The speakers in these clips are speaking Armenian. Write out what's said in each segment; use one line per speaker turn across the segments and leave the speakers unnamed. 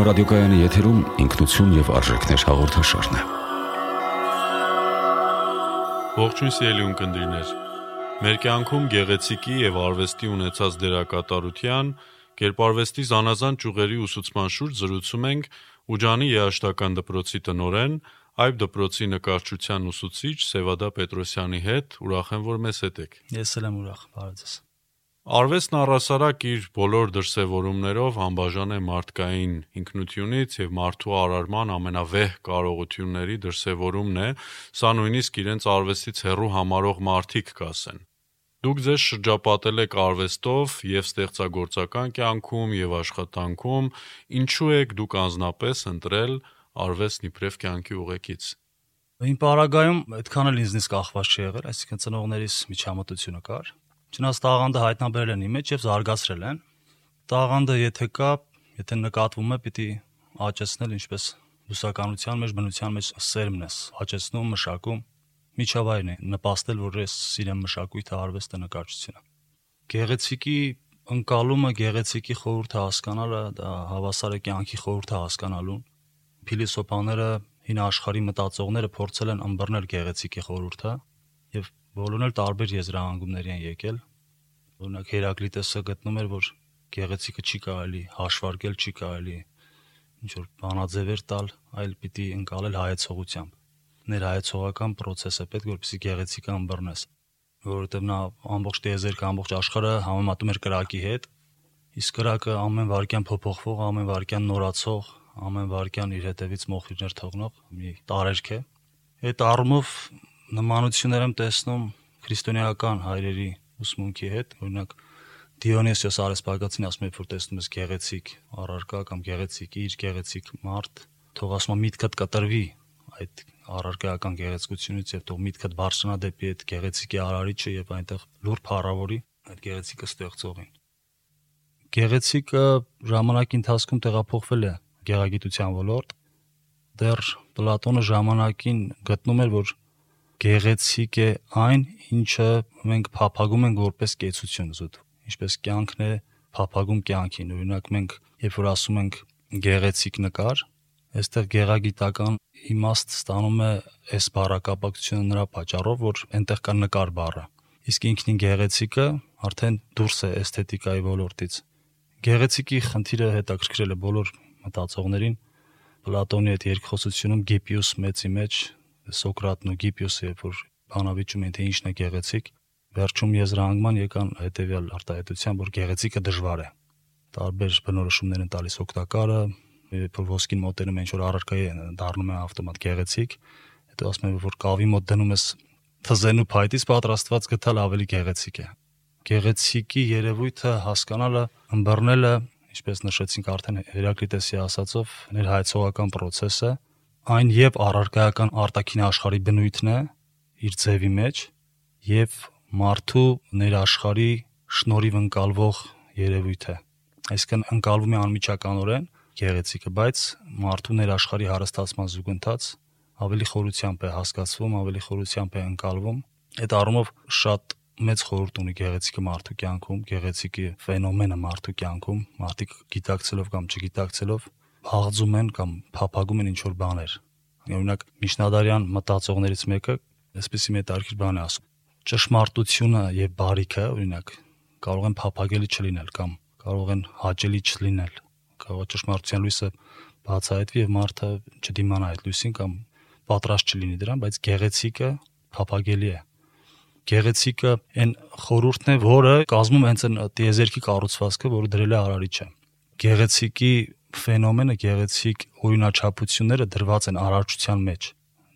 Երգորիա ռադիոկայանի եթերում ինքնություն եւ արժեքներ հաղորդաշարն է։
Ողջույն սիրելի ունկնդիրներ։ Մեր կյանքում գեղեցիկի եւ արվեստի ունեցած դերակատարության, կերպարվեստի զանազան ճյուղերի ուսուցման շուրջ զրուցում ենք Ուջանի երաշտական դպրոցի տնորեն, այբ դպրոցի նկարչության ուսուցիչ Սևադա Պետրոսյանի հետ։ Ուրախ եմ, որ մեզ հետ եք։
Ես էլ եմ ուրախ, բարեձեզ։
Արվեստն առասարակ իր բոլոր դրսևորումներով անբաժան է մարդկային ինքնությունից եւ մարդու արարման ամենավեհ կարողությունների դրսևորումն է, սա նույնիսկ իրենց արվեստից հեռու համարող մարդիկ կասեն։ Դուք ձեզ շրջապատել եք արվեստով եւ ստեղծագործական կյանքում եւ աշխատանքում, ինչու եք դուք անznապես ընտրել արվեստն իբրև կյանքի ուղեկից։
Իմ պարագայում այդքան էլ ինձնից կախված չի եղել, այսինքն ծնողներիս միջամտությունը կար Չնայած տաղանդը հայտնաբերել են իմ մեջ եւ զարգացրել են։ Տաղանդը եթե կա, եթե նկատվում է, պիտի աճեցնել ինչպես բուսականության մեջ, բնության մեջ սերմն է, աճեցնում, մշակում, միջավայրն է նպաստել, որ ես սիրեմ մշակույթը, արվեստը, նկարչությունը։ Գեղեցիկի ընկալումը, գեղեցիկի խորհուրդը հասկանալը, դա հավասար է կյանքի խորհուրդը հասկանալուն։ Փիլիսոփաները, հին աշխարհի մտածողները փորձել են ըմբռնել գեղեցիկի խորհուրդը եւ Բոլորն էլ տարբեր եզրահանգումների են եկել։ Օրինակ Հերակլիտեսը գտնում էր, որ գեղեցիկը չի կարելի հաշվարկել, չի կարելի ինչ որ բանաձևեր տալ, այլ պիտի ընկալել հայեցողությամբ։ Ներհայեցողական process է պետք, որպեսզի գեղեցիկը ըմբռնես, որովհետև նա ամբողջ տիեզերքը, ամբողջ աշխարհը համեմատում էր կրակի հետ, իսկ կրակը ամեն վարքյան փոփոխվող, ամեն վարքյան նորացող, ամեն վարքյան իր հետևից մոխիրներ թողնող մի տարերք է։ Այդ առումով նմանություններ եմ տեսնում քրիստոնեական հայրերի ուսմունքի հետ, օրինակ Դիոնիսիոս Արեսպագացին ասում է, որ տեսնում ես գեղեցիկ առարկա կամ գեղեցիկ իր գեղեցիկ մարդ, թող ասում միտքդ կտրվի այդ առարկայական գեղեցկությունից եւ թող միտքդ բարձրանա դեպի այդ գեղեցիկի արարիչը եւ այնտեղ լուրջ փառավորի այդ գեղեցիկը ստեղծողին։ Գեղեցիկը ժամանակի ընթացքում տեղափոխվել է գեղագիտության ոլորտ։ Դեռ Պլատոնը ժամանակին գտնում էր, որ գեղեցիկ է այն, ինչը մենք փափագում ենք որպես կեցություն զուտ։ Ինչպես կյանքն է փափագում կյանքին։ Օրինակ մենք երբ որ ասում ենք գեղեցիկ նկար, այստեղ գեղագիտական իմաստ ստանում է այս բառակապակցությունը նրա պատճառով, որ այնտեղ կա նկար բառը։ Իսկ ինքնին գեղեցիկը արդեն դուրս է էսթետիկայի ոլորտից։ Գեղեցիկի խնդիրը հետաքրքրել է բոլոր մտածողներին Պլատոնի այդ երկխոսությունում Գիպիուս մեծի մեջ Սոկրատն ու Գիպիոսը, երբ որ բանավիճում են թե ինչն է գեղեցիկ, վերջում եզրահանգման եկան հետեւյալ արտահայտության, որ գեղեցիկը դժվար է։ Տարբեր բնորոշումներ են տալիս օգտակարը, երբ որ ոսկին մոտենում են ինչ որ առարկայի դառնում է ավտոմատ գեղեցիկ, հետո ասում են որ կավի մոտ դնում ես թզենու փայտից պատրաստված գտալ ավելի գեղեցիկ է։ Գեղեցիկի երևույթը հասկանալը, ըմբռնելը, ինչպես նշեցինք արդեն Հերակլիտեսի ասածով, ներհայեցողական process է, այն եւ առարկայական արտաքին աշխարհի բնույթն է իր ձևի մեջ եւ մարդու ներաշխարի շնորհիվ ընկալվող երևույթ է այսինքն ընկալվում է անմիջականորեն գեղեցիկը բայց մարդու ներաշխարի հարստացման զուգընթաց ավելի խորությամբ է հասկացվում ավելի խորությամբ է ընկալվում այդ առումով շատ մեծ խորհուրդ ունի գեղեցիկը մարդու կյանքում գեղեցիկի ֆենոմենը մարդու կյանքում մարդիկ գիտակցելով կամ չգիտակցելով հաղձում են կամ փափագում են ինչ որ բաներ։ Օրինակ Միշնադարյան մտածողներից մեկը այսպեսի մետարքիր բան է ասում. ճշմարտությունը եւ բարիքը, օրինակ, կարող են փափագելի չլինել կամ կարող են հաճելի չլինել։ Կարող է ճշմարտության լույսը բացահայտվի եւ մարդը չդիմանա այդ լույսին կամ պատրաստ չլինի դրան, բայց գեղեցիկը փափագելի է գեղեցիկը այն խորհուրդն է, որը կազմում հենց այն տիեզերքի կառուցվածքը, որը դրել է արարիչը։ Գեղեցիկի ֆենոմենը գեղեցիկ օրինաչափությունները դրված են արարչության մեջ։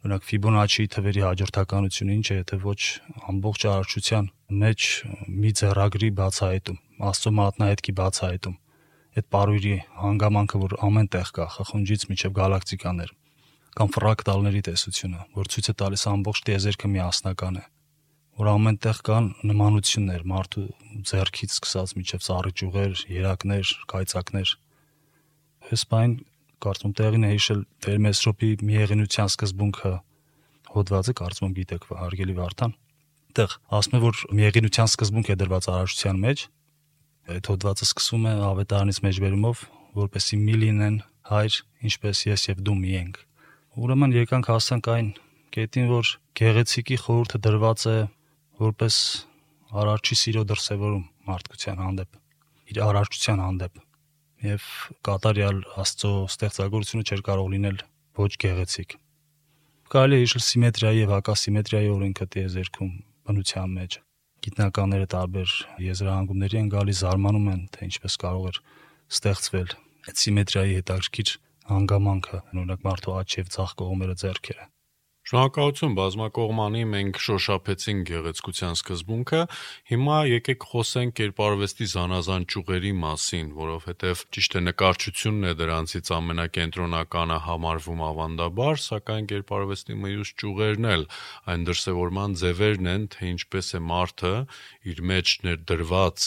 Օրինակ Ֆիբոնաչիի թվերի հաջորդականությունը ինչ է, եթե ոչ ամբողջ արարչության մեջ մի ձեռագրի բացահայտում, Աստծո մատնահետքի բացահայտում։ Այդ բարույրի հանգամանքը, որ ամեն տեղ կա, խխունջից միջև գալակտիկաներ կամ ֆրակտալների տեսությունը, որ ցույց է տալիս ամբողջ տիեզերքը միասնական է որ ամենտեղ կան նմանություններ մարդու ձեռքից սկսած միջև ծառի ճյուղեր, երակներ, կայծակներ Բան կարծում տեղին է հիշել Վերմեսրոպի միեղինության սկզբունքը հոդվածը կարծում եմ գիտեք հարգելի Վարդան։ Այդտեղ ասում է որ միեղինության սկզբունք է դրված արարչության մեջ։ Այդ հոդվածը սկսում է ավետարանից մեջբերումով, որպեսի մի լինեն հայր, ինչպես ես եւ դու մի ենք։ Ուրեմն եկանք հասանք այն կետին, որ գեղեցիկի խորհուրդը դրված է որպես արարչի սիրո դրսևորում մարդկության հանդեպ, իր արարչության հանդեպ եւ կատարյալ Աստծո ստեղծագործությունը չէր կարող լինել ոչ գեղեցիկ։ Կարելի է իշել սիմետրիայի եւ հակասիմետրիայի օրենքը տիեզերքում բնության մեջ գիտնականները տարբեր եզրահանգումների են գալիս զարմանում են թե ինչպես կարող էր ստեղծվել այդ սիմետրիայի հետաքրքիր հանգամանքը օրինակ մարդու աջ եւ ցախ կողմերը ձեռքերը
Շնորհակալություն բազմակողմանի մենք շոշափեցինք գեղեցկության սկզբունքը։ Հիմա եկեք խոսենք կերպարվեստի զանազան ճյուղերի մասին, որովհետև ճիշտ է նկարչությունն է դրանցից ամենակենտրոնականը համարվում ավանդաբար, սակայն կերպարվեստի մյուս ճյուղերն էլ այն դրսևորման ձևերն են, թե ինչպես է մարդը իր մեջ ներդրված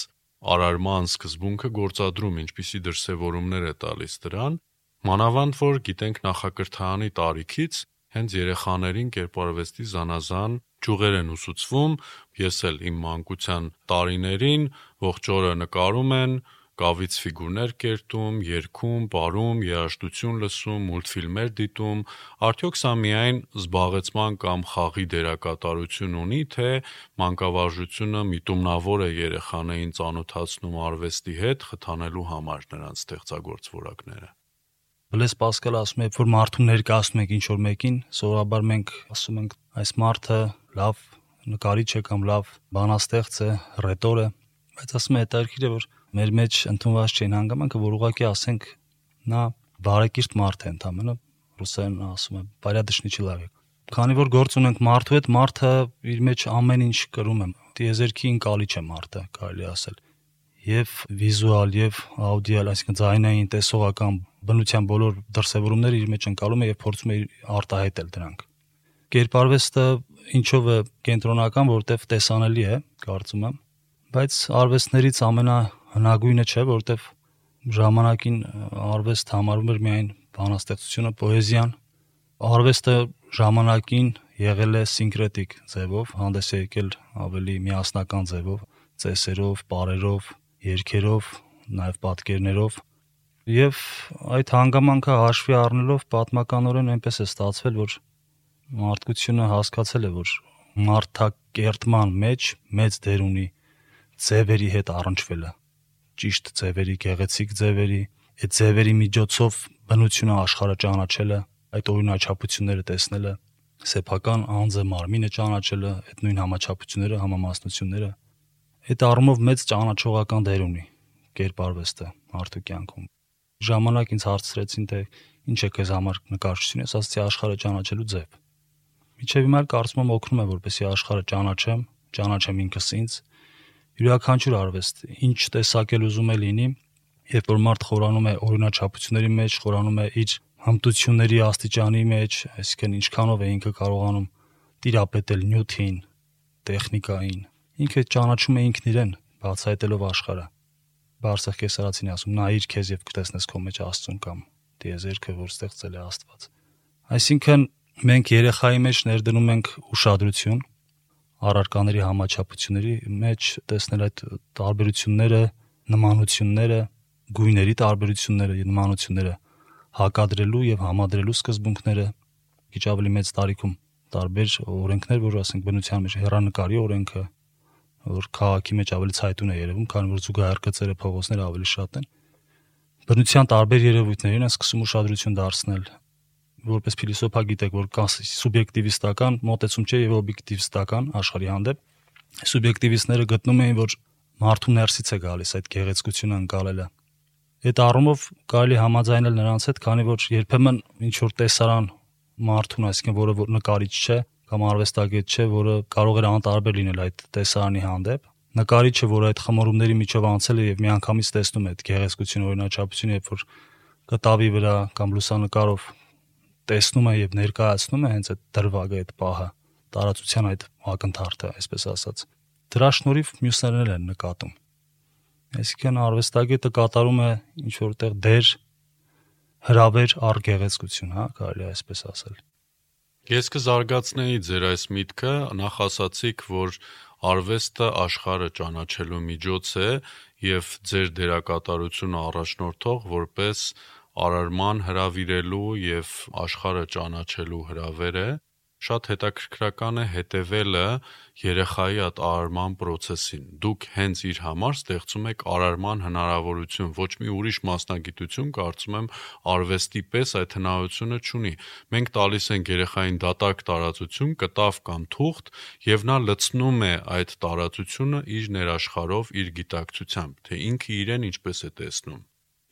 արարման սկզբունքը գործադրում, ինչպիսի դրսևորումներ է տալիս դրան։ Մանավանդ որ գիտենք նախակրթարանի տարիքից հենց երեխաներին կերպարվեստի զանազան ճյուղեր են ուսուցվում։ Ես էլ իմ մանկության տարիներին ողջ օրը նկարում են, կավից ֆիգուրներ կերտում, երգում, պարում, երաժշտություն լսում, մուլտֆիլմեր դիտում, արդյոք սա միայն զբաղեցման կամ խաղի դերակատարություն ունի, թե մանկավարժությունը միտումնավոր է երեխաներին ծանոթացնում արվեստի հետ, խթանելու համար նրանց ստեղծագործ որակները։
Բլես Պասկալը ասում է, որ մարդու ներկայացնում ենք ինչ որ մեկին, սովորաբար մենք ասում ենք այս մարդը լավ նկարիչ է կամ լավ բանաստեղծ է, ռետոր է, բայց ասում է հետաքրքիր է, որ մեր մեջ ընդունված չէին հանգամանքը, որ ուղղակի ասենք նա բարեկիրթ մարդ է ընդամենը ռուսերեն ասում է, բարյադշնի չլավ է։ Քանի որ գործ ունենք մարդու հետ, մարդը իր մեջ ամեն ինչ կրում է։ Տիեզերքի ընկալիչ է մարդը, կարելի ասել եւ վիզուալ եւ աուդիալ, այսինքն ձայնային, տեսողական բնության բոլոր դրսևորումները իր մեջ ընկալում է եւ փորձում է արտահայտել դրանք։ Կերպարվեստը ինչով է կենտրոնական, որտեվ տեսանելի է, կարծում եմ, բայց արվեստներից ամենահնագույնը չէ, որտեվ ժամանակին արվեստ համարվում էր միայն բանաստեղծությունը, պոեզիան։ Արվեստը ժամանակին եղել է սինկրետիկ ձևով, հանդես է եկել ավելի միասնական ձևով, ծեսերով, պարերով, երգերով, նաև պատկերներով եւ այդ հանգամանքը հաշվի առնելով պատմականորեն այնպես է ստացվել, որ մարդկությունը հասկացել է, որ մարդակերտման մեջ մեծ դեր ունի ձևերի հետ առնչվելը ճիշտ ձևերի, գեղեցիկ ձևերի, այդ ձևերի միջոցով բնությունը աշխարհը ճանաչելը, այդ օրինաչափությունները տեսնելը, սեփական անձը մարմինը ճանաչելը, այդ նույն համաչափությունները, համամասնությունները Այդ առումով մեծ ճանաչողական դեր ունի կերպարվեստը մարդու կյանքում։ Ժամանակ ինձ հարցրեցին, թե ինչ է քեզ համար նկարչությունը, ես ասացի աշխարհը ճանաչելու ձև։ Միջև հիմա կարծում եմ օգնում է, որպեսզի աշխարհը ճանաչեմ, ճանաչեմ ինքս ինձ։ Յուրաքանչյուր արվեստ, ինչ տեսակել ուզում է լինի, երբ որ մարդ խորանում է օրինաչափությունների մեջ, խորանում է իր հմտությունների աստիճանի մեջ, այսինքն ինչքանով է ինքը կարողանում տիրապետել նյութին, տեխնիկային, Ինքը ճանաչում է ինքն իրեն, բացահայտելով աշխարհը։ Բարսեղ կեսարացին ասում՝ նայիր քեզ եւ կտեսնես քո մեջ Աստծուն կամ դիեզերքը, որ ստեղծել է Աստված։ Այսինքն մենք երեխայի մեջ ներդնում ենք ուշադրություն առարկաների համաչափությունների մեջ տեսնել այդ տարբերությունները, նմանությունները, գույների տարբերությունները, նմանությունները հակադրելու եւ համադրելու սկզբունքները քիչ ավելի մեծ տարիքում տարբեր օրենքներ, որ ասենք բնության մեջ հերանեկարի օրենքը, որ քաղաքի մեջ ավելի ցայտուն է երևում, քանի որ զուգահեռ գծերը փողոցները ավելի շատ են։ Բնության տարբեր երևույթներին է սկսում ուշադրություն դարձնել որպես փիլիսոփա գիտեք, որ կա սուբյեկտիվիստական մոտեցում չէ եւ օբյեկտիվիստական աշխարհի հանդեպ։ Սուբյեկտիվիստները գտնում էին, որ մարդու ներսից է գալիս այդ գեղեցկությունը ընկալելը։ Այդ առումով կարելի համաձայնել նրանց հետ, քանի որ երբեմն ինչ որ տեսարան մարդուն, այսինքն որը որ նկարիչ չէ, կամ արվեստագետ չէ, որը կարող էր անտարբեր լինել այդ տեսարանի հանդեպ։ Նկարիչը, որը այդ խմորումների միջով անցել է եւ միանգամից տեսնում է այդ գեղեցկություն օրինաչափությունը, երբ որ կտավի վրա կամ լուսանկարով տեսնում է եւ ներկայացնում է հենց այդ դրվագը, այդ պահը, տարածության այդ ակնթարթը, այսպես ասած։ Դրա շնորհիվ մյուսներն են նկատում։ Այսինքն արվեստագետը կատարում է ինչ որտեղ դեր հրավեր առ գեղեցկություն, հա, կարելի է այսպես ասել։
Ես կզարգացնեի ձեր այս միտքը, նախ ասացիք, որ արվեստը աշխարհը ճանաչելու միջոց է եւ ձեր դերակատարությունը առաջնորդող որպես արարման հravirելու եւ աշխարհը ճանաչելու հraver է շատ հետաքրքրական է հետևելը երեխայի այդ արարման process-ին։ Դուք հենց իր համար ստեղծում եք արարման հնարավորություն, ոչ մի ուրիշ մասնագիտություն, կարծում եմ, արվեստի պես այդ հնարավորությունը չունի։ Մենք տալիս ենք երեխային դատարկ տարածություն, կտավ կամ թուղթ, եւ նա լցնում է այդ տարածությունը իր ներաշխարով, իր գիտակցությամբ, թե ինքը իրեն ինչպես է տեսնում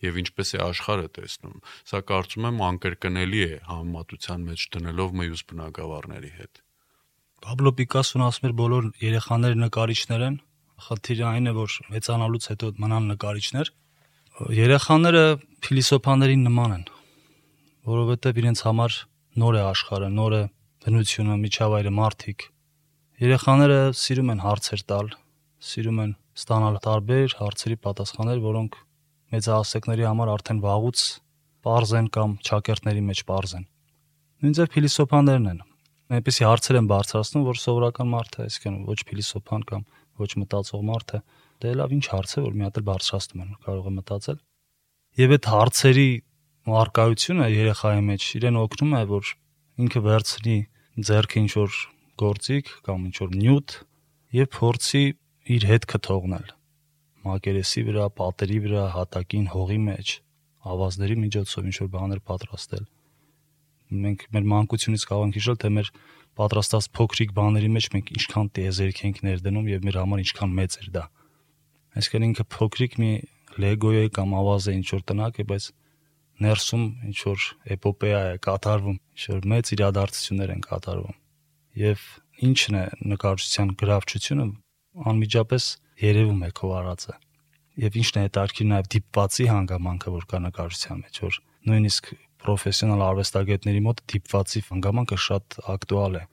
եւ ինչպես է աշխարհը տեսնում։ Սա կարծում եմ անկրկնելի է համեմատության մեջ դնելով մյուս բնակավարների հետ։
Պաբլո Պիկասոն ասում էր բոլոր երեխաները նկարիչներ են, խնդիրը այն է, որ մեծանալուց հետո մնան նկարիչներ։ Երեխաները փիլիսոփաներին նման են, որովհետև իրենց համար նոր է աշխարհը, նոր է բնությունը, միջավայրը, մարդիկ։ Երեխաները սիրում են հարցեր տալ, սիրում են ստանալ տարբեր հարցերի պատասխաններ, որոնք մեծահասակների համար արդեն վաղուց པարզ են կամ ճակերտների մեջ པարզ են։ Նույն ձև փիլիսոփաներն են։ Այնպեսի հարցեր են բարձրացնում, որ սովորական մարդը, այսինքն ոչ փիլիսոփան կամ ոչ մտածող մարդը, դե լավ ինչ հարց է, որ մի հատ էլ բարձրացնում են, կարող է մտածել։ Եվ այդ հարցերի արկայությունը երեխայի մեջ իրեն օգնում է, որ ինքը վերցնի ձեռքը ինչ որ գործիք կամ ինչ որ նյութ եւ փորձի իր հետքը թողնել մակերեսի վրա, պատերի վրա, հատակին, հողի մեջ, ավազների միջոցով ինչ որ բաներ պատրաստել։ Մենք մեր մանկությունից կարող ենք հիշել, թե մեր պատրաստած փոքրիկ բաների մեջ մենք ինչքան տիեզերք ենք ներդնում եւ մեր համար ինչքան մեծ էր դա։ Այսինքն ինքը փոքրիկ մի լեգոյ է կամ ավազ է ինչ որ տնակ է, բայց ներսում ինչ որ էպոպեա է կատարվում, ինչ որ մեծ իրադարձություններ են կատարվում։ Եվ ինչն է նկարչության գրավչությունը անմիջապես երևում է քո արածը։ Եվ ինչն է հետարքի նաև դիպվածի հանգամանքը, որ կա նկարչության մեջ, որ նույնիսկ պրոֆեսիոնալ արվեստագետների մոտ դիպվածի հանգամանքը շատ ակտուալ է,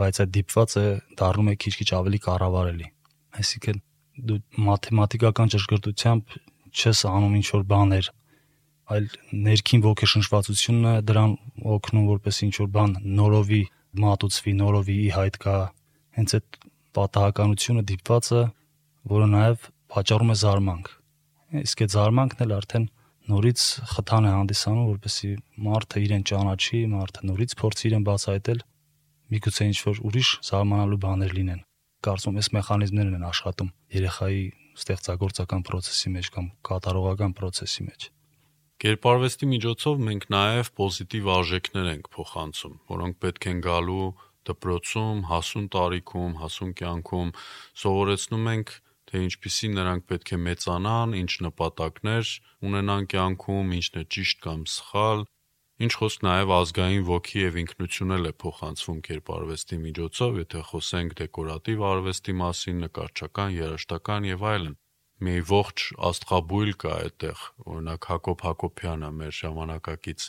բայց այդ դիպվածը դառնում է քիչ-քիչ ավելի կառավարելի։ Այսինքն դու մաթեմատիկական ճշգրտությամբ չես անում ինչ որ բաներ, այլ ներքին ոգեշնչվածությունը դրան օգնում որպես ինչ որ բան նորովի մատուցվի, նորովի ի հայտ գա։ Հենց այդ պատահականությունը դիպվածը որը նաև պատճառում է զարմանք։ Իսկ այդ զարմանքն էլ արդեն նորից խթան է հանդիսանում, որպեսզի մարդը իրեն ճանաչի, մարդը նորից փորձի իրեն բացահայտել, միգուցե ինչ որ ուրիշ զարմանալու բաներ լինեն։ Կարծում եմ, այս մեխանիզմներն են աշխատում երեխայի ստեղծագործական process-ի մեջ կամ կատարողական process-ի մեջ։
Կերպարվեստի միջոցով մենք նաև պոզիտիվ արժեքներ ենք փոխանցում, որոնք պետք են գալու դպրոցում, հասուն տարիքում, հասուն կյանքում սովորեցնում ենք թե ինչպիսի նրանք պետք է մեծանան, ինչ նպատակներ ունենան կյանքում, ինչն է ճիշտ կամ սխալ, ինչ խոսք նաև ազգային ոգի եւ ինքնություն էլ է փոխանցվում կերպարվեստի միջոցով, եթե խոսենք դեկորատիվ արվեստի մասին, նկարչական, երաժշտական եւ այլն մի ողջ աստղաբույլ կա այդտեղ օրինակ Հակոբ Հակոբյանը մեր ժամանակակից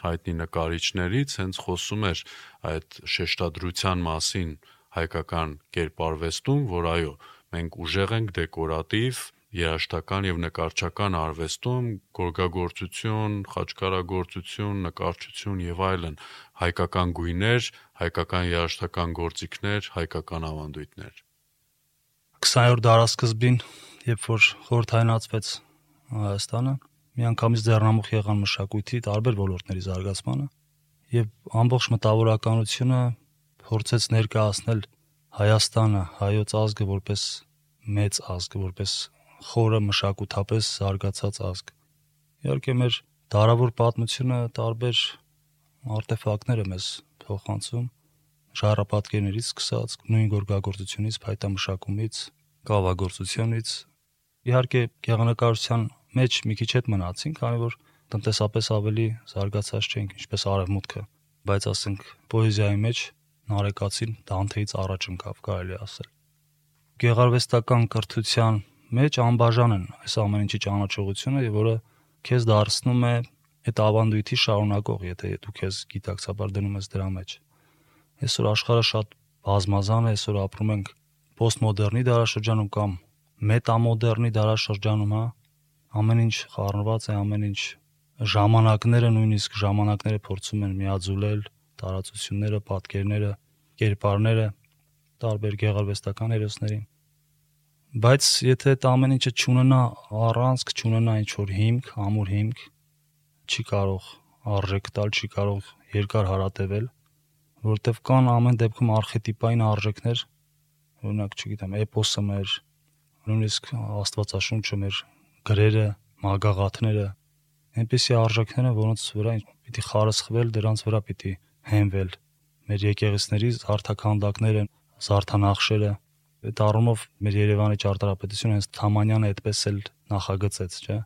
հայտնի նկարիչներից հենց խոսում էր այդ շեշտադրության մասին հայկական կերպարվեստում որ այո Մենք ուժեղ ենք դեկորատիվ, երաժշտական եւ նկարչական արվեստում գորգագործություն, խաչքարագործություն, նկարչություն եւ այլն, հայկական գույներ, հայկական երաժշտական գործիքներ, հայկական ավանդույթներ։
20-րդ դարաշրջին, երբ որ խորհրդայնացվեց Հայաստանը, միանգամից ձեռնամուխ եղան մշակույթի տարբեր ոլորտների զարգացմանը եւ ամբողջ մտավորականությունը փորձեց ներկայացնել Հայաստանը, հայոց ազգը որպես մեծ ազգ, որպես խորը մշակութապես զարգացած ազգ։ Իհարկե մեր դարավոր պատմությունը տարբեր արտեֆակտներ է մեզ փոխանցում ժառապատկերներից սկսած, նույն գորգագործությունից, փայտամշակումից, կավագործությունից։ Իհարկե գեղանկարչության մեջ մի քիչ հետ մնացին, քանի որ տնտեսապես ավելի զարգացած չենք, ինչպես արևմուտքը, բայց ասենք պոեզիայի մեջ Նարեկացին Դանթեից առաջ ընկավ, կարելի ասել։ Գեղարվեստական կրթության մեջ անբաժան են այս ամեն ինչի ճանաչողությունը, եւ որը քեզ դարձնում է այդ ավանդույթի շարունակող, եթե դու քեզ գիտակցաբար դնում ես դրա մեջ։ Այսօր աշխարհը շատ բազմազան է, այսօր ապրում ենք պոստմոդեռնի դարաշրջանում կամ մետամոդեռնի դարաշրջանում, հա։ Ամեն ինչ խառնված է, ամեն ինչ ժամանակները նույնիսկ ժամանակները փորձում են միաձուլել տարածությունները, պատկերները, կերպարները տարբեր գեղարվեստական հերոսներին։ Բայց եթե այդ ամեն ինչը ճունենա առանցք, ճունենա ինչ որ հիմք, ամուր հիմք, չի կարող արժեք տալ, չի կարող երկար հարատևել, որովհետև կան ամեն դեպքում արխետիպային արժեքներ, օրինակ, չգիտեմ, էպոսը մեր, նույնիսկ Աստվածաշունչը մեր գրերը, մագաղաթները, այնպիսի արժեքները, որոնց վրա պիտի խարսխվել, դրանց վրա պիտի հենվել։ Մեր եկեղեցիների զարթականդակները, զարթանախշերը, այդ առումով մեր Երևանի ճարտարապետությունը հենց Թամանյանը այդպես էլ նախագծեց, չէ՞։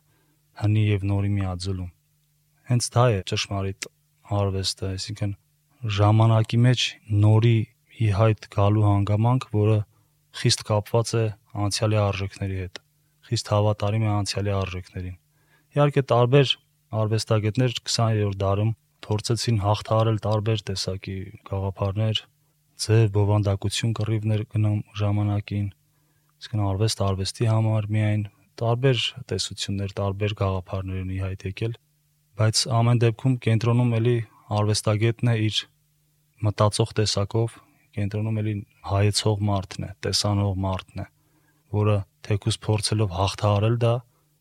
Հնի եւ նորի միաձուլում։ Հենց դա է ճշմարիտ արվեստը, այսինքն ժամանակի մեջ նորի ի հայտ գալու հանգամանք, որը խիստ կապված է անցյալի արժեքների հետ, խիստ հավատարիմ է անցյալի արժեքներին։ Իհարկե տարբեր արվեստագետներ 20-րդ դարում փորձեցին հաղթահարել տարբեր տեսակի գաղափարներ, ձև բովանդակություն կռիվներ գնում ժամանակին, իսկ արվեստ արվեստի համար միայն տարբեր տեսություններ, տարբեր գաղափարներ են ի հայտ եկել, բայց ամեն դեպքում կենտրոնում էլի արվեստագետն է իր մտածող տեսակով, կենտրոնում էլի հայեցող մարդն է, տեսանող մարդն է, որը թեկուս փորձելով հաղթահարել դա,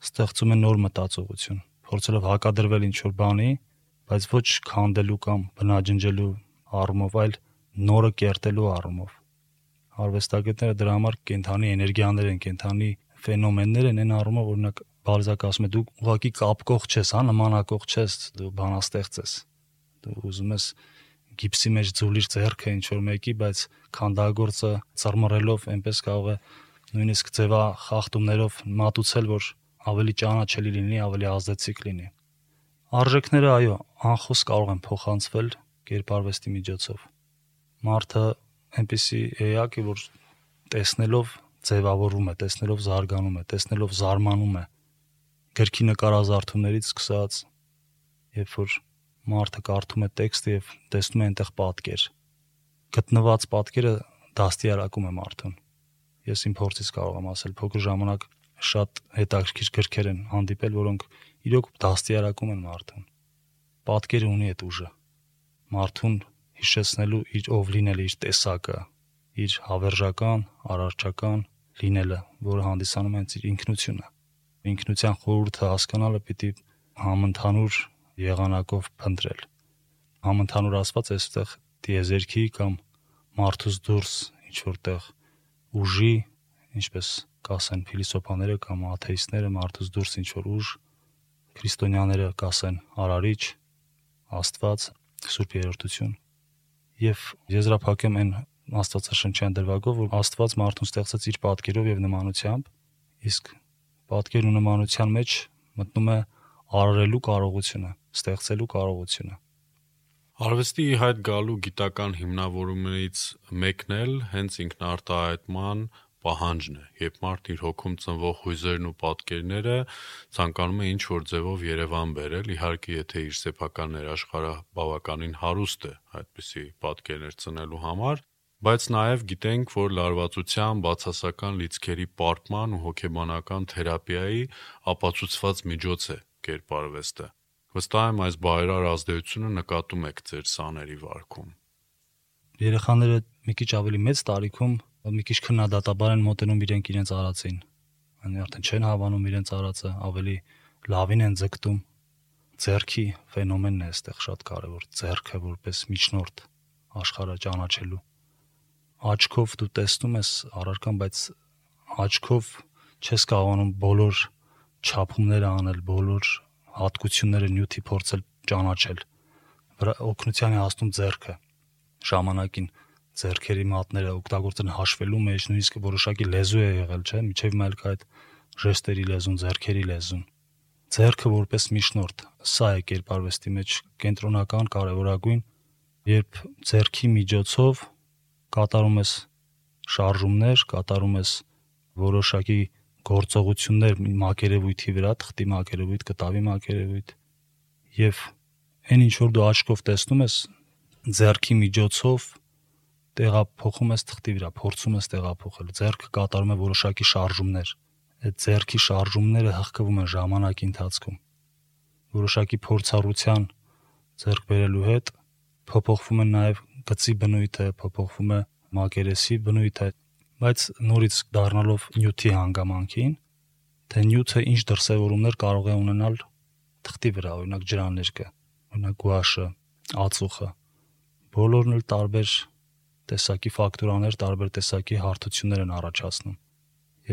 ստեղծում է նոր մտածողություն, փորձելով հակադրվել ինչ որ բանի, բայց ոչ քանդելու կամ բնաջնջելու առումով, այլ նորը կերտելու առումով արվեստագետները դրա համար կենթանի էներգիաներ են, կենթանի ֆենոմեններ են, այն առումով օրինակ բարձակ ասում է դու ուղակի կապկող չես, հա, նմանակող չես, դու բանաստեղծ ես։ Դու ուզում ես գիպսի մեջ ձուլիր ձեռքը ինչ որ մեկի, բայց քանդագործը ծռմռելով այնպես կարող է նույնիսկ ձևա խախտումներով մատուցել, որ ավելի ճանաչելի լինի, ավելի ազդեցիկ լինի։ Արժեքները, այո, անխոս կարող են փոխանցվել կերպարվեստի միջոցով։ Մարդը այնպիսի էակ է, որ տեսնելով ձևավորվում է, տեսնելով զարգանում է, տեսնելով զարմանում է գրքի նկարազարդումներից սկսած, երբ որ մարդը կարդում է տեքստը եւ տեսնում է այնտեղ պատկեր։ Գտնված պատկերը դաստիարակում է մարդուն։ Ես իմ փորձից կարող եմ ասել, փոքր ժամանակ շատ հետաքրքիր գրքեր են հանդիպել, որոնք իրոք դաստիարակում են մարդուն։ Պատկերը ունի այդ ուժը։ Մարդուն հիշեցնելու իր ով լինել իր տեսակը, իր հավերժական, արարչական լինելը, որը հանդիսանում է իր ինքնությունը։ Ինքնության խորհուրդը հասկանալը պիտի համընդհանուր եղանակով փնտրել։ Համընդհանուր ասված այստեղ դիեզերքի կամ մարդուս դուրս ինչ որտեղ ուժի, ինչպես կասեն փիլիսոփաները կամ աթեիստները, մարդուս դուրս ինչ որ ուժ, քրիստոնյաները կասեն արարիչ, Աստված, Սուրբ Երրորդություն եւ եզրափակեմ այն Աստվածաշնչյան դրվագով, որ Աստված մարդուն ստեղծեց իր պատկերով եւ նմանությամբ, իսկ պատկեր ու նմանության մեջ մտնում է արարելու կարողությունը, ստեղծելու կարողությունը։
Արվեստի հայտ գալու գիտական հիմնավորումներից մեկն էլ հենց ինքնարտահայտման պահանջն է, երբ մարդ իր հոգում ծնվող հույզերն ու պատկերները ցանկանում է ինչ որ ձևով Երևան բերել, իհարկե եթե իր սեփական ներաշխարհը բավականին հարուստ է այդպիսի պատկերներ ծնելու համար, բայց նաև գիտենք, որ լարվածության, բացասական լիցքերի պարպման ու հոգեբանական թերապիայի ապացուցված միջոց է կերպարվեստը։ Վստահ եմ այս բարերար ազդեցությունը նկատում եք ձեր սաների վարքում։
Երեխաները մի քիչ ավելի մեծ տարիքում մի քիչ քննադատաբար են մոտենում իրենք իրենց արածին։ Они արդեն չեն հավանում իրենց արածը, ավելի լավին են ձգտում։ Ձերքի ֆենոմենն է այստեղ շատ կարևոր։ Ձերքը որպես միջնորդ աշխարհը ճանաչելու։ Աչքով դու տեսնում ես առարկան, բայց աչքով չես կարողանում բոլոր չափումները անել, բոլոր հատկությունները նյութի փորձել ճանաչել։ Վրա օգնության է հասնում ձերքը ժամանակին ձերքերի մատները օգտագործեն հաշվելու մեջ, նույնիսկ որոշակի լեզու է եղել, չէ՞, միջև կա այդ ժեստերի լեզուն, ձերքերի լեզուն։ Ձերքը որպես միջնորդ, սա է կերպարվեստի մեջ կենտրոնական կարևորագույն, երբ ձերքի միջոցով կատարում ես շարժումներ, կատարում ես որոշակի գործողություններ մակերևույթի վրա, թղթի մակերևույթ, կտավի մակերևույթ եւ այն ինչ որ դու աչքով տեսնում ես ձերքի միջոցով տեղափոխում ես թղթի վրա, փորձում ես տեղափոխել։ Ձերքը կատարում է որոշակի շարժումներ։ Այդ ձերքի շարժումները հղկվում են ժամանակի ընթացքում։ Որոշակի փորձառության ձեռք բերելու հետ փոփոխվում է նաև գծի բնույթը, փոփոխվում է մակերեսի բնույթը, բայց նորից դառնալով նյութի հանգամանքին, թե նյութը ինչ դրսևորումներ կարող է ունենալ թղթի վրա, օրինակ ջրաներկը, օրինակ գուաշը, ածուխը, բոլորն էլ տարբեր տեսակի ֆակտուրաներ, տարբեր տեսակի հարթություններ են առաջացնում։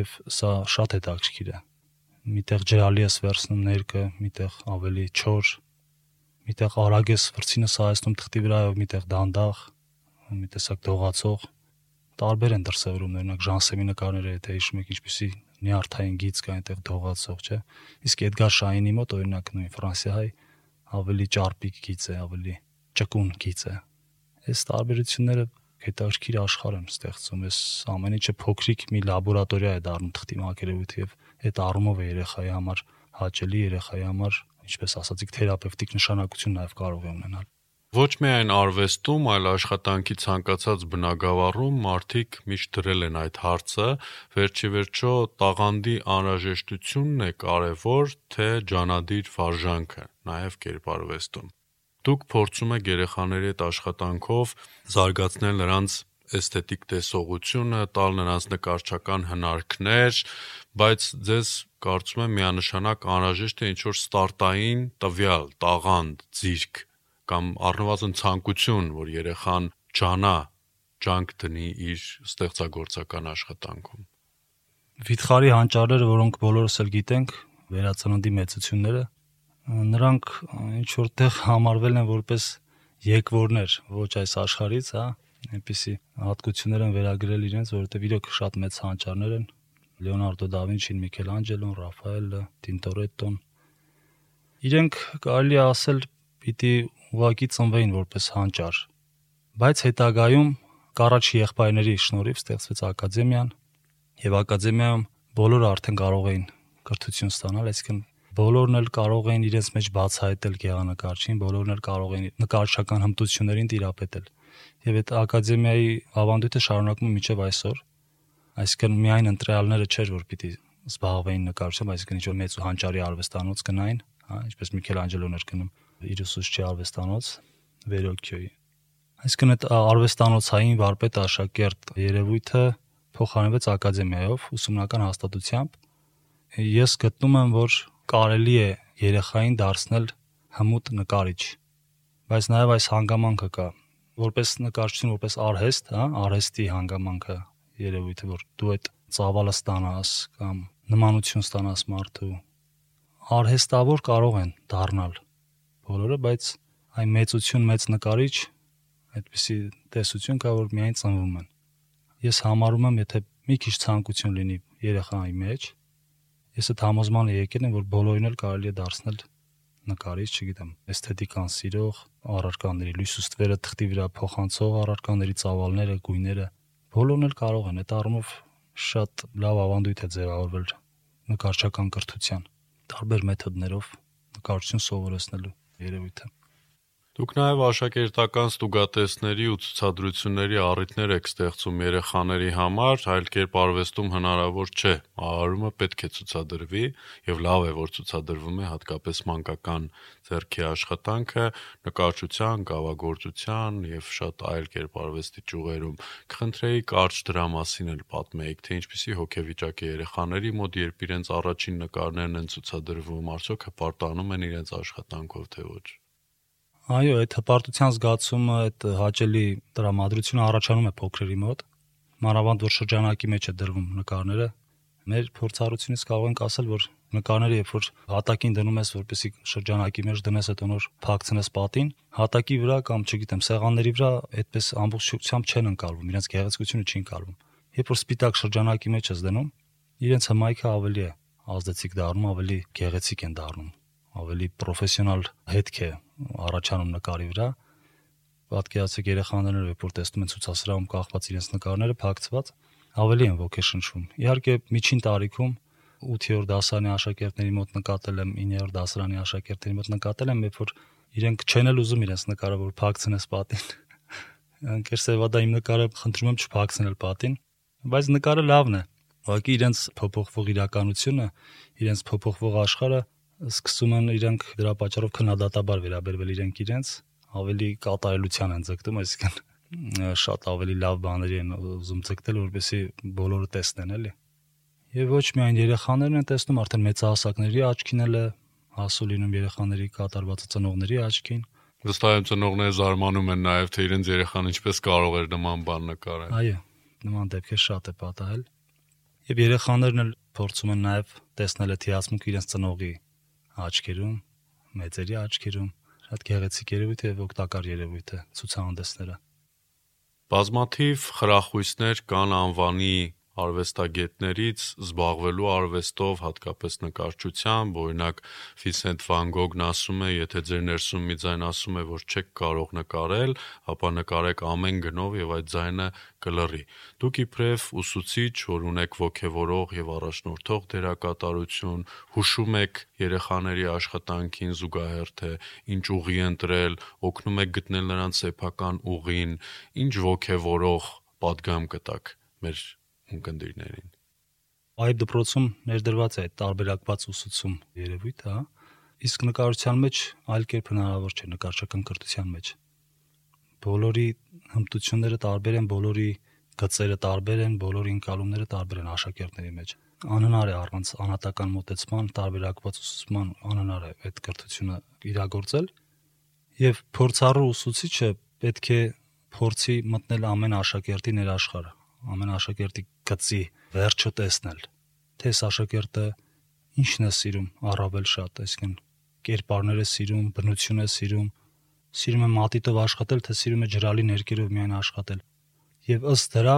Եվ սա շատ հետաքրքիր է։ Միտեղ ջրալի ես վերցնում ներկը, միտեղ ավելի չոր, միտեղ արագ ես վրցինը սահեցնում թղթի վրա, միտեղ դանդաղ, մի տեսակ դողացող տարբեր են դրսևորումներ, օրինակ Ժանսեմի նկարները, եթե հիշում եք, ինչպեսի նյարդային գիծ կա այնտեղ դողացող, չէ։ Իսկ Էդգար Շայինի մոտ օրինակ նույն ֆրանսիահայ ավելի ճարպիկ գիծ է, ավելի ճկուն գիծ է։ Այս տարբերությունները հետաքրքիր աշխարհ են ստեղծում։ Այս ամեն ինչը փոքրիկ մի լաբորատորիա է դառնում թղթի մակերևույթի եւ այդ առումով է երեխայի համար հաճելի, երեխայի համար, ինչպես ասացիք, թերապևտիկ նշանակություն նաեւ կարող է ունենալ։
Ոչ միայն արվեստում, այլ աշխատանքի ցանկացած բնագավառում մարդիկ միշտ դրել են այդ հարցը, վերջի վերջո տաղանդի անհրաժեշտությունն է կարևոր, թե ջանադիր վարժանքը, նաև կերպարվեստում։ Դուք փորձում եք երեխաների հետ աշխատանքով զարգացնել նրանց էսթետիկ տեսողությունը, տալ նրանց նկարչական հնարքներ, բայց ձեզ կարծում եմ միանշանակ անհրաժեշտ է ինչ որ ստարտային տվյալ, տաղանդ, ձիրք կամ առնվազն ցանկություն, որ երեխան ճանա ջանք դնի իր ստեղծագործական աշխատանքում։
Վիթխարի հանճարները, որոնք բոլորս էլ գիտենք, վերածննդի մեծությունները, նրանք ինչ որտեղ համարվել են որպես եկվորներ ոչ այս աշխարից, հա, այնպիսի հատկություններ են վերագրել իրենց, որովհետև իրոք շատ մեծ հանճարներ են. Լեոնարդո դա Վինչին, Միքելանջելոն, Ռաֆայելը, Տինտորետոն։ Իրենք կարելի ասել պիտի ուղակի ծնվեին որպես հանճար։ Բայց հետագայում Կարաչի եղբայրների շնորհիվ ստեղծվեց ակադեմիան, եւ ակադեմիայում բոլորը արդեն կարող էին կրթություն ստանալ, այսինքն բոլորն էլ կարող էին իրենց մեջ բացահայտել գեղանկարչին, բոլորն էլ կարող էին նկարչական հմտություններին տիրապետել։ Եվ այդ ակադեմիայի ավանդույթը շարունակվում է մինչև այսօր։ Այսինքն միայն ընտրյալները չէր, որ պիտի զբաղվեին նկարչությամբ, այսինքն ինչ որ մեծ ու հանճարի արվեստանոց գնային, հա, ինչպես Միքելանջելոն էր գնում իր ուսուցչի արվեստանոց Վերոքյոյի։ Այսինքն այդ արվեստանոցային վարպետ աշակերտ երևույթը փոխանցվեց ակադեմիայով ուսումնական հաստատությամբ։ Ես գտնում եմ, որ կարելի է երեխային դարձնել հմուտ նկարիչ։ Բայց նաև այս հանգամանքը կա, որպես նկարչություն, որպես արհեստ, հա, արհեստի հանգամանքը երևույթը, որ դու այդ ծավալը ստանաս կամ նմանություն ստանաս մարդու արհեստավոր կարող են դառնալ բոլորը, բայց այն մեծություն մեծ նկարիչ այդպիսի տեսություն կա, որ միայն ծնվում են։ Ես համարում եմ, եթե մի քիչ ցանկություն լինի երեխայի մեջ, ես այդ համոզմանը եկել եմ, որ բոլորին էլ կարելի է դարձնել նկարիչ, չգիտեմ, էսթետիկան սիրող, առարկաների լույսուստվերը թղթի վրա փոխանցող առարկաների ծավալները, գույները, բոլորն էլ կարող են այդ առումով շատ լավ ավանդույթ է ձևավորվել նկարչական կրթության տարբեր մեթոդներով նկարչություն սովորեցնելու երևույթը։
Դուք նաև աշակերտական ստուգատեսների ու ցուցադրությունների առիթներ եք ստեղծում երեխաների համար, այլ կերպ արվեստում հնարավոր չէ։ Արարումը պետք է ցուցադրվի եւ լավ է, որ ցուցադրվում է հատկապես մանկական ձեռքի աշխատանքը նկարչության, կավագործության եւ շատ այլ կերպ արվեստի ճյուղերում։ Կխնդրեի կարճ դրա մասին էլ պատմեիք, թե ինչպիսի հոգեվիճակ է երեխաների մոտ, երբ իրենց առաջին նկարներն են ցուցադրվում, արդյոք հպարտանում են իրենց աշխատանքով թե ոչ։
Այո, այդ հպարտության զգացումը, այդ հաճելի տրամադրությունը առաջանում է փոքրերի մոտ։ Մանավանդ որ շրջանակի մեջ է դրվում նկարները։ Մեր փորձառությունից կարող ենք ասել, որ նկարները երբ որ հատակին դնում ես, որպեսի շրջանակի մեջ դնես այդ նոր փակցնես պատին, հատակի վրա կամ չգիտեմ, սեղանների վրա այդպես ամբողջությամբ չեն ընկալվում, իրենց գեղեցկությունը չի ընկալվում։ Երբ որ սպիտակ շրջանակի մեջ ես դնում, իրենց հմայքը ավելի է ազդեցիկ դառնում, ավելի գեղեցիկ են դառնում ավելի պրոֆեսիոնալ հետք է առաջանում նկարի վրա։ Պատկերացրեք երեխաները, երբ որ տեսնում են ցուցասրահում կախված իրենց նկարները փակցված, ավելի են ոգեշնչվում։ Իհարկե միջին տարիքում 8-րդ դասարանի աշակերտների մոտ նկատել եմ, 9-րդ դասարանի աշակերտների մոտ նկատել եմ, երբ որ իրենք չեն էլ ուզում իրենց նկարը որ փակցնես պատին։ Անկեր սևադա իմ նկարը խնդրում եմ չփակցնել պատին, բայց նկարը լավն է։ Ուղղակի իրենց փոփոխվող իրականությունը, իրենց փոփոխվող աշխարհը սկսում են իրենք դրա պատճառով քննադատաբար վերաբերվել իրենք իրենց, ավելի կատարելության են ձգտում, այսինքն շատ ավելի լավ բաների են ուզում ձգտել, որպեսզի բոլորը տեսնեն, էլի։ Եվ ոչ միայն երեխաներն են տեսնում, արդեն մեծահասակների աչքին էլ է հասու լինում երեխաների կատարվածը ծնողների աչքին։
Վստահ եմ ծնողները զարմանում են նաև թե իրենց երեխան ինչպես կարող էր նման բան նկարել։
Այո, նման դեպքեր շատ է պատահել։ Եվ երեխաներն էլ փորձում են նաև տեսնել այդ հիացմունքը իրենց ծնողի աչքերում, մեծերի աչքերում։ Շատ գեղեցիկ երևույթ է եւ օգտակար երևույթ է ցուցահանդեսները։
Բազմաթիվ խրախույսներ կան անվանի արվեստագետներից զբաղվելու արվեստով, հատկապես նկարչությամբ, օրինակ Ֆիսենտ Վան Գոգն ասում է, եթե ձեր ներսում մի ձայն ասում է, որ չեք կարող նկարել, ապա նկարեք ամեն գնով եւ այդ ձայնը կլռի։ Դուք իբրև ուսուցիչ, որ ունեք ողքեվորող եւ առաջնորդող դերակատարություն, հուշում եք երեխաների աշխատանքին զուգահեռ թե ինչ ուղի ընտրել, օգնում եք գտնել նրանց սեփական ուղին, ինչ ողքեվորող պատգամ կտակ մեր ունկնդիրներին։
Այդ դպրոցում ներդրված է տարբերակված ուսուցում երևույթը, հա։ Իսկ նկարության մեջ այլ կերպ հնարավոր չէ նկարչական կրթության մեջ։ Բոլորի հմտությունները տարբեր են, բոլորի գծերը տարբեր են, բոլորի ընկալումները տարբեր են աշակերտների մեջ։ Անհնար է առանց անհատական մոտեցման, տարբերակված ուսուցման անհնար է այդ կրթությունը իրագործել։ Եվ փորձառու ուսուցիչը պետք է փորձի մտնել ամեն աշակերտի ներաշխարը ամեն աշակերտի գծի վերջը տեսնել թե աշակերտը ինչն է սիրում առավել շատ այսինքն կերպարները սիրում բնություն է սիրում սիրում է մատիտով աշխատել թե սիրում է ջրալի ներկերով միայն աշխատել եւ ըստ դրա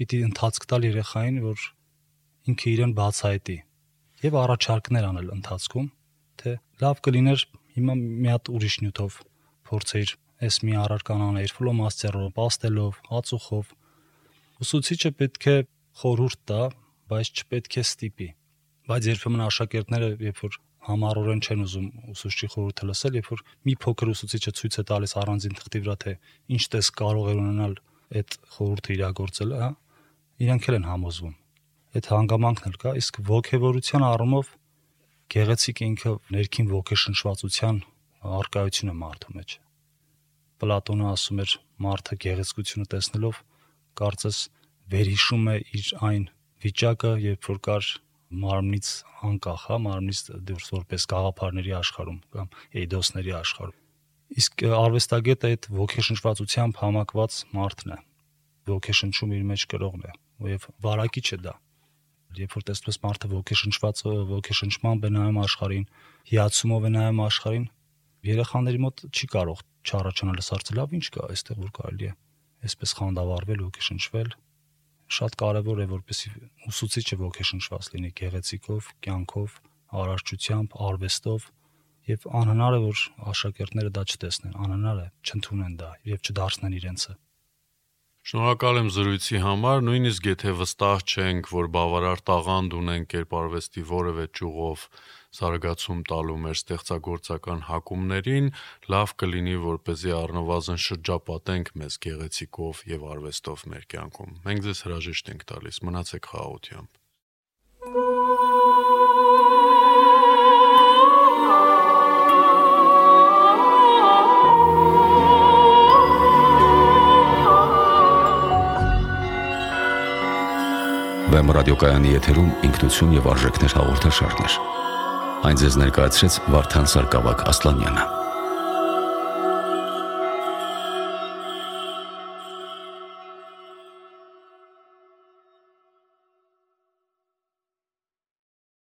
պիտի ընթացք տալ երեխային որ ինքը իրեն բացահայտի եւ առաջարկներ անել ընթացքում թե լավ կլիներ հիմա մի հատ ուրիշ նյութով փորձեիր այս մի առարկան անել ֆլոմաստերով, պաստելով, ածուխով Ուսուցիչը պետք է խորհուրդ տա, բայց չպետք է ստիպի։ Բայց երբեմն աշակերտները, երբ որ համառորեն չեն ուզում ուսուցչի խորհուրդը լսել, երբ որ մի փոքր ուսուցիչը ցույց է տալիս առանձին թղթի վրա թե ինչ տես կարող է ունենալ այդ խորհուրդը իրագործելը, հա, իրենք էլ են համոզվում։ Այդ հանգամանքն էլ կա, իսկ ողքեվորության առումով գեղեցիկ ինքը ներքին ողքեշնչվածության արկայությունը մարդու մեջ։ Պլատոնը ասում էր մարդը գեղեցկությունը տեսնելով կարծես վերհիշում է իր այն վիճակը, երբ որ կար մարմնից անկախ, հա, մարմնից դուրս որպես գաղափարների աշխարհում կամ էյդոսների աշխարհում։ Իսկ արվեստագետը այդ ոգեշնչվածությամբ համակված մարդն է։ Ոգեշնչում իր մեջ կրողն է, եւ վարակիչ է դա։ Երբ որ տեսնես մարդը ոգեշնչված ոգեշնչման է նայում աշխարհին, հիացումով է նայում աշխարհին, երեխաների մոտ չի կարող չառաջանալ սարսը լավ ինչ կա այստեղ որ կարելի է այսպես խանդավառվել ու կշնչվել շատ կարևոր է որպեսի ուսուցիչը ոգեշնչված լինի գեղեցիկով, կյանքով, արարչությամբ, արվեստով եւ անհնար է որ աշակերտները դա չտեսնեն, անհնար է չընդունեն դա եւ չդարձնեն իրենցը։
Շնորհակալ եմ զրույցի համար, նույնիսկ եթե վստահ չենք, որ բավարար տաղանդ ունենք կերպարվեստի որևէ ճյուղով զարգացում տալու մեր ստեղծագործական հակումներին, լավ կլինի, որպեսզի առնվազն շրջապատենք մեզ գեղեցիկով եւ արվեստով մեր կյանքում։ Մենք ձեզ հրաժեշտ ենք տալիս։ Մնացեք խաղաղությամբ։
Վեմ ռադիոկայանի եթերում ինքնություն եւ արժեքներ հաղորդաշարներ։ Այն ձեզ ներկայացրեց Վարդան Սարգսակ Ասլանյանը։